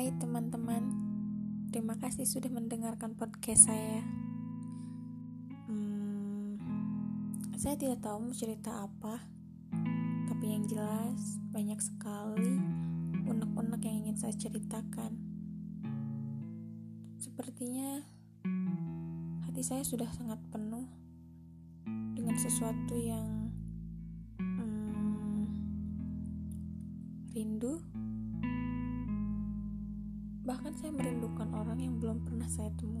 Hai teman-teman, terima kasih sudah mendengarkan podcast saya. Hmm, saya tidak tahu mau cerita apa, tapi yang jelas banyak sekali unek-unek yang ingin saya ceritakan. Sepertinya hati saya sudah sangat penuh dengan sesuatu yang hmm, rindu Bahkan saya merindukan orang yang belum pernah saya temui.